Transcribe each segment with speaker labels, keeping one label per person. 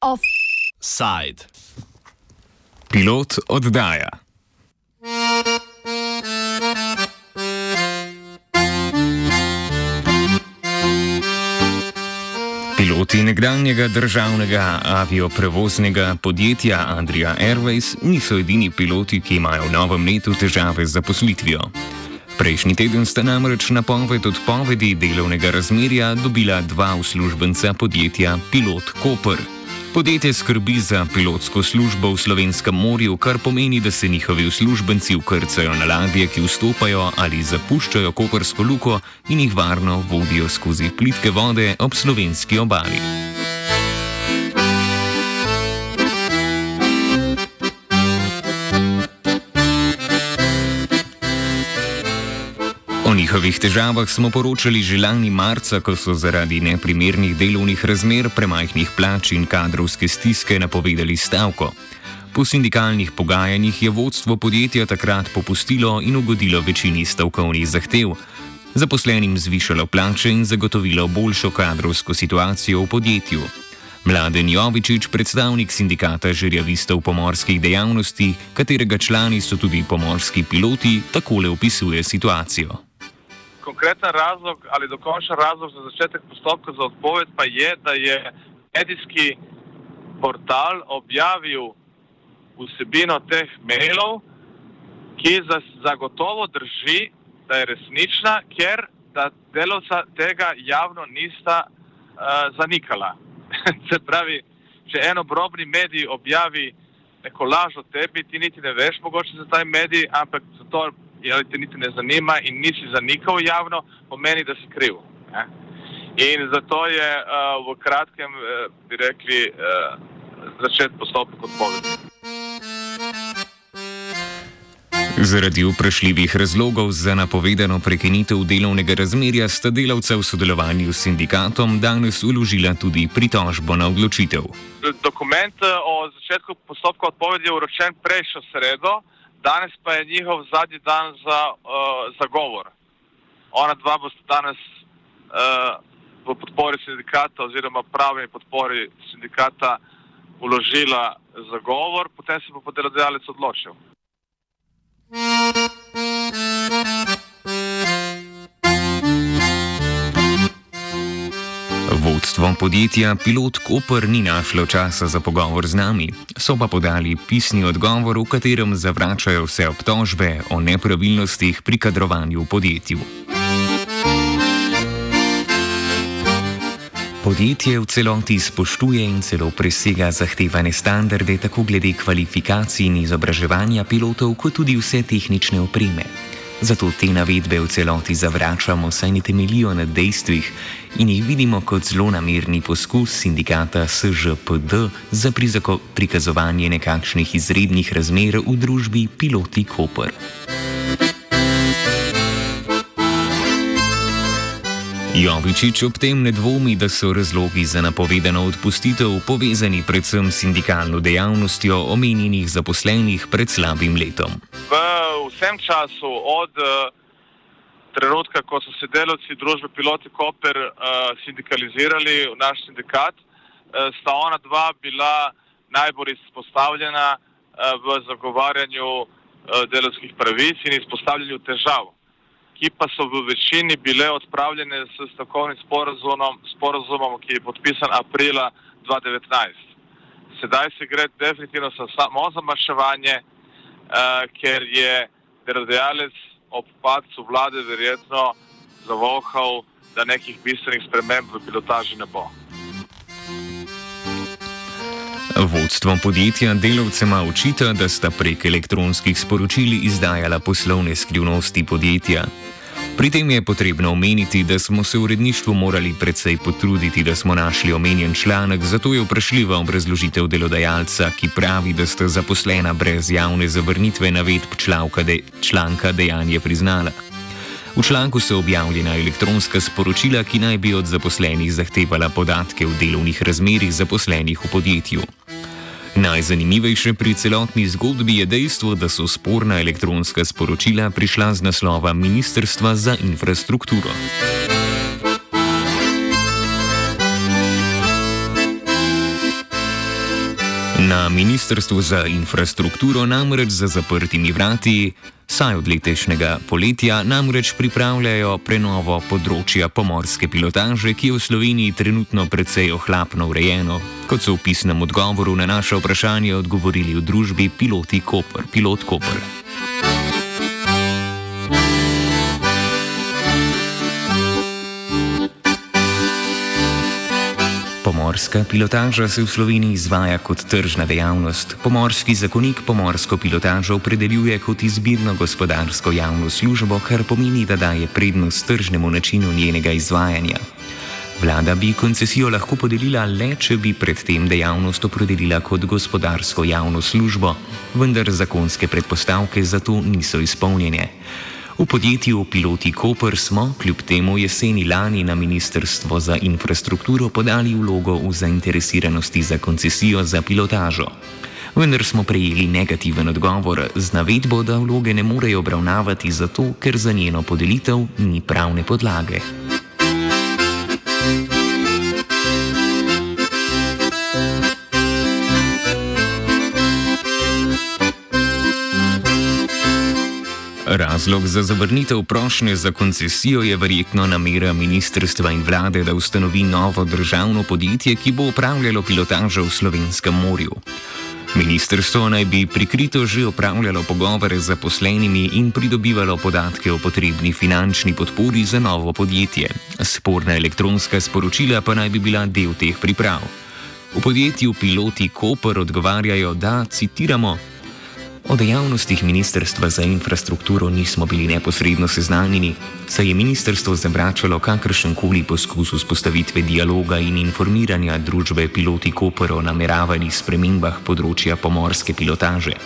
Speaker 1: Offside. Pilot oddaja. Piloti nekdanjega državnega avioprevoznega podjetja Adria Airways niso edini piloti, ki imajo v novem letu težave z zaposlitvijo. Prejšnji teden sta namreč napoved odpovedi delovnega razmerja dobila dva uslužbenca podjetja Pilot Koper. Podjetje skrbi za pilotsko službo v slovenskem morju, kar pomeni, da se njihovi uslužbenci ukrcajo na ladje, ki vstopajo ali zapuščajo kopersko luko in jih varno vodijo skozi plitke vode ob slovenski obali. Njihovih težavah smo poročali že lani marca, ko so zaradi neprimernih delovnih razmer, premajhnih plač in kadrovske stiske napovedali stavko. Po sindikalnih pogajanjih je vodstvo podjetja takrat popustilo in ugodilo večini stavkovnih zahtev. Zaposlenim zvišalo plače in zagotovilo boljšo kadrovsko situacijo v podjetju. Mladen Jovičič, predstavnik sindikata žirjavistov pomorskih dejavnosti, katerega člani so tudi pomorski piloti, takole opisuje situacijo
Speaker 2: konkreten razlog ali dokončen razlog za začetek postopka za odpoved pa je, da je medijski portal objavil vsebino teh mailov, ki za, zagotovo drži, da je resnična, ker da delovca tega javno nista uh, zanikala. Se pravi, če en obrobni medij objavi neko laž o tebi, ti niti ne veš mogoče za taj medij, ampak zato ali te niti ne zanima in nisi zanikal javno, pomeni, da si kriv. Ne? In zato je uh, v kratkem, uh, bi rekli, uh, začet postopek odpovedi.
Speaker 1: Zaradi vprašljivih razlogov za napovedano prekinitev delovnega razmerja sta delavca v sodelovanju s sindikatom danes uložila tudi pritožbo na odločitev.
Speaker 2: Dokument o začetku postopka odpovedi je uročen prejšnjo sredo, danes pa je njihov zadnji dan za, uh, za govor. Ona dva bosta danes uh, v podpori sindikata oziroma pravi podpori sindikata uložila za govor, potem se bo podelodajalec odločil.
Speaker 1: Vodstvo podjetja Pilot Koper ni našlo časa za pogovor z nami, so pa podali pisni odgovor, v katerem zavračajo vse obtožbe o nepravilnostih pri kadrovanju v podjetju. Podjetje v celoti spoštuje in celo presega zahtevane standarde, tako glede kvalifikacij in izobraževanja pilotov, kot tudi vse tehnične opreme. Zato te navedbe v celoti zavračamo, saj ne temelijo na dejstvih in jih vidimo kot zelo namerni poskus sindikata SŽPD za prikazovanje nekakšnih izrednih razmer v družbi piloti Koper. Jovičič ob tem ne dvomi, da so razlogi za napovedano odpustitev povezani predvsem s sindikalno dejavnostjo omenjenih zaposlenih pred slabim letom.
Speaker 2: V vsem času, od uh, trenutka, ko so se delavci družbe Piloti Koper uh, sindikalizirali v naš sindikat, uh, sta ona dva bila najbolj izpostavljena v zagovarjanju delovskih pravic in izpostavljanju težav, ki pa so v večini bile odpravljene s stavkovnim sporozumom, sporozumom, ki je podpisan aprila 2019. Sedaj se gre definitivno za samo zamaševanje, uh, ker je delodajalec ob padcu vlade verjetno zavohal, da nekih bistvenih sprememb v pilotaži ne bo.
Speaker 1: Vodstvo podjetja delavcema očita, da sta prek elektronskih sporočil izdajala poslovne skrivnosti podjetja. Pri tem je potrebno omeniti, da smo se v uredništvu morali predvsej potruditi, da smo našli omenjen članek, zato je vprašljiva obrazložitev delodajalca, ki pravi, da sta zaposlena brez javne zavrnitve navedb de, članka dejanje priznala. V članku so objavljena elektronska sporočila, ki naj bi od zaposlenih zahtevala podatke o delovnih razmerih zaposlenih v podjetju. Najzanimivejše pri celotni zgodbi je dejstvo, da so sporna elektronska sporočila prišla z naslova Ministrstva za infrastrukturo. Na Ministrstvu za infrastrukturo namreč za zaprtimi vrati, saj od letošnjega poletja namreč pripravljajo prenovo področja pomorske pilotaže, ki je v Sloveniji trenutno precej ohlapno urejeno, kot so v pisnem odgovoru na naše vprašanje odgovorili v družbi Piloti Koper. Pilot Koper. Pomorska pilotaža se v Sloveniji izvaja kot tržna dejavnost. Pomorski zakonik pomorsko pilotažo opredeljuje kot izbirno gospodarsko javno službo, kar pomeni, da daje prednost tržnemu načinu njenega izvajanja. Vlada bi koncesijo lahko podelila le, če bi predtem dejavnost opredelila kot gospodarsko javno službo, vendar zakonske predpostavke za to niso izpolnjene. V podjetju Piloti Koper smo kljub temu jeseni lani na Ministrstvo za infrastrukturo podali vlogo v zainteresiranosti za koncesijo za pilotažo. Vendar smo prejeli negativen odgovor z navedbo, da vloge ne morejo obravnavati zato, ker za njeno podelitev ni pravne podlage. Razlog za zavrnitev prošnje za koncesijo je verjetno namera ministrstva in vlade, da ustanovi novo državno podjetje, ki bo upravljalo pilotažo v slovenskem morju. Ministrstvo naj bi prikrito že upravljalo pogovore z zaposlenimi in pridobivalo podatke o potrebni finančni podpori za novo podjetje. Sporna elektronska sporočila pa naj bi bila del teh priprav. V podjetju piloti Koper odgovarjajo, da, citiramo, O dejavnostih Ministrstva za infrastrukturo nismo bili neposredno seznanjeni, saj je ministrstvo zavračalo kakršen koli poskus vzpostavitve dialoga in informiranja družbe piloti Koper o nameravanih spremembah področja pomorske pilotaže.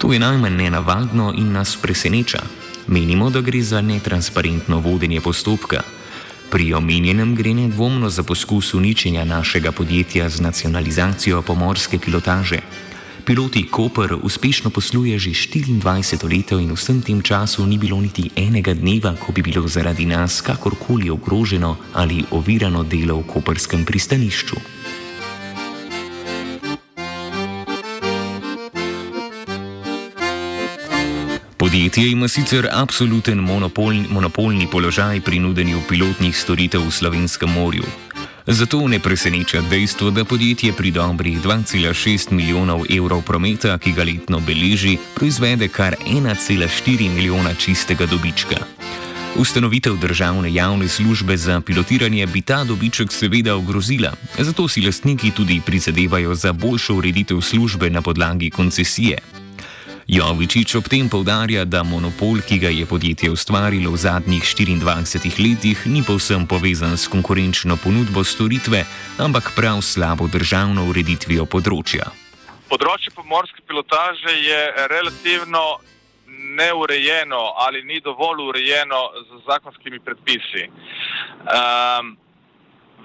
Speaker 1: To je najmanj nenavadno in nas preseneča. Menimo, da gre za netransparentno vodenje postopka. Pri omenjenem gre nedvomno za poskus uničenja našega podjetja z nacionalizacijo pomorske pilotaže. Piloti Koper uspešno posluje že 24 let in vsem tem času ni bilo niti enega dneva, ko bi bilo zaradi nas kakorkoli ogroženo ali ovirano delo v koperskem pristanišču. Podjetje ima sicer absoluten monopolni, monopolni položaj pri nudenju pilotnih storitev v slovenskem morju. Zato ne preseneča dejstvo, da podjetje pri dobrih 2,6 milijonov evrov prometa, ki ga letno beleži, proizvede kar 1,4 milijona čistega dobička. Ustanovitev državne javne službe za pilotiranje bi ta dobiček seveda ogrozila, zato si lastniki tudi prizadevajo za boljšo ureditev službe na podlagi koncesije. Jovičič ob tem povdarja, da monopol, ki ga je podjetje ustvarilo v zadnjih 24 letih, ni povsem povezan s konkurenčno ponudbo storitve, ampak prav slabo državno ureditvijo področja.
Speaker 2: Področje pomorske pilotaže je relativno neurejeno ali ni dovolj urejeno z zakonskimi predpisi. Um,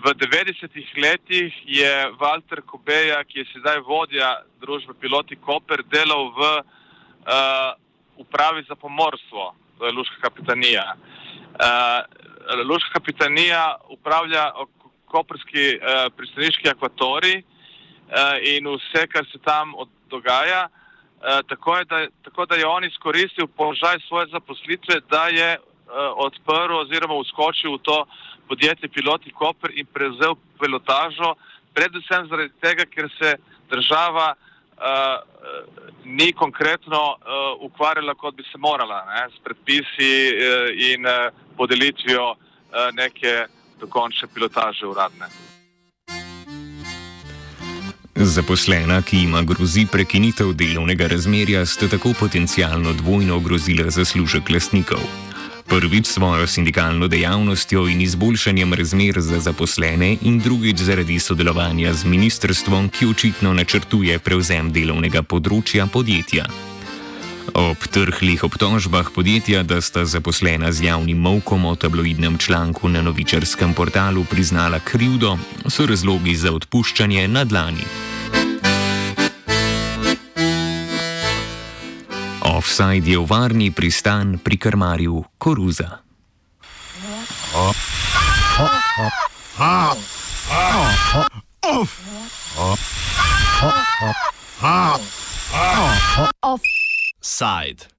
Speaker 2: v 90-ih letih je Walter Kobeja, ki je sedaj vodja družbe Piloti Koper, delal v uh, upravi za pomorstvo, to je Luška kapitanija. Uh, Luška kapitanija upravlja koperski uh, pristaniški akvatori uh, in vse, kar se tam dogaja. Uh, tako, je, da, tako da je on izkoristil položaj svoje zaposlitve, da je uh, odprl oziroma uskočil v to podjetje Piloti Koper in prevzel pilotažo, predvsem zaradi tega, ker se država uh, ni konkretno uh, ukvarjala, kot bi se morala, ne, s predpisi uh, in uh, podelitvijo uh, neke dokončne pilotaže uradne.
Speaker 1: Zaposlena, ki ima grozi prekinitev delovnega razmerja, sta tako potencialno dvojno ogrozila zaslužek lastnikov. Prvič svojo sindikalno dejavnostjo in izboljšanjem razmer za zaposlene, in drugič zaradi sodelovanja z ministrstvom, ki očitno načrtuje prevzem delovnega področja podjetja. Ob trhlih obtožbah podjetja, da sta zaposlena z javnim molkom o tabloidnem članku na novičarskem portalu priznala krivdo, so razlogi za odpuščanje na dlani. Offside je v varni pristan pri krmarju Koruza.
Speaker 3: Offside.